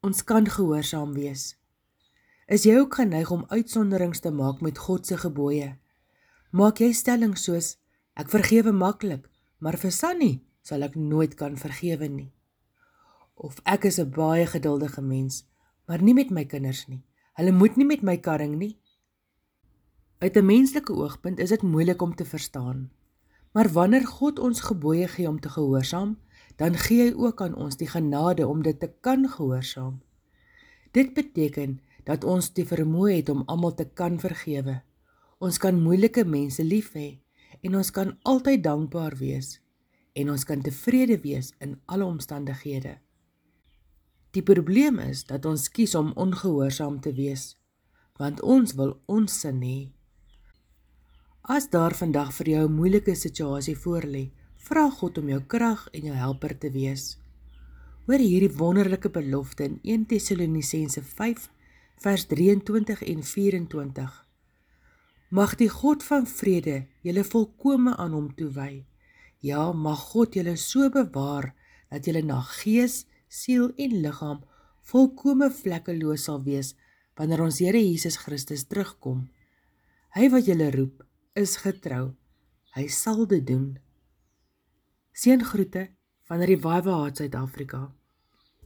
Ons kan gehoorsaam wees. Is jy ook geneig om uitsonderings te maak met God se gebooie? Maak jy stellings soos ek vergewe maklik, maar vir Sunny sal ek nooit kan vergewe nie. Of ek is 'n baie geduldige mens, maar nie met my kinders nie. Hulle moet nie met my karring nie. Uit 'n menslike oogpunt is dit moeilik om te verstaan. Maar wanneer God ons gebooie gee om te gehoorsaam, dan gee hy ook aan ons die genade om dit te kan gehoorsaam. Dit beteken dat ons die vermoë het om almal te kan vergewe. Ons kan moeilike mense lief hê en ons kan altyd dankbaar wees en ons kan tevrede wees in alle omstandighede. Die probleem is dat ons kies om ongehoorsaam te wees want ons wil ons sin hê. As daar vandag vir jou 'n moeilike situasie voorlê, vra God om jou krag en jou helper te wees. Hoor hierdie wonderlike belofte in 1 Tessalonisense 5 vers 23 en 24. Mag die God van vrede julle volkome aan hom toewy. Ja, mag God julle so bewaar dat julle na gees, siel en liggaam volkome vlekkeloos sal wees wanneer ons Here Jesus Christus terugkom. Hy wat julle roep is getrou. Hy sal dit doen. Seëngroete van Revival Heart Suid-Afrika.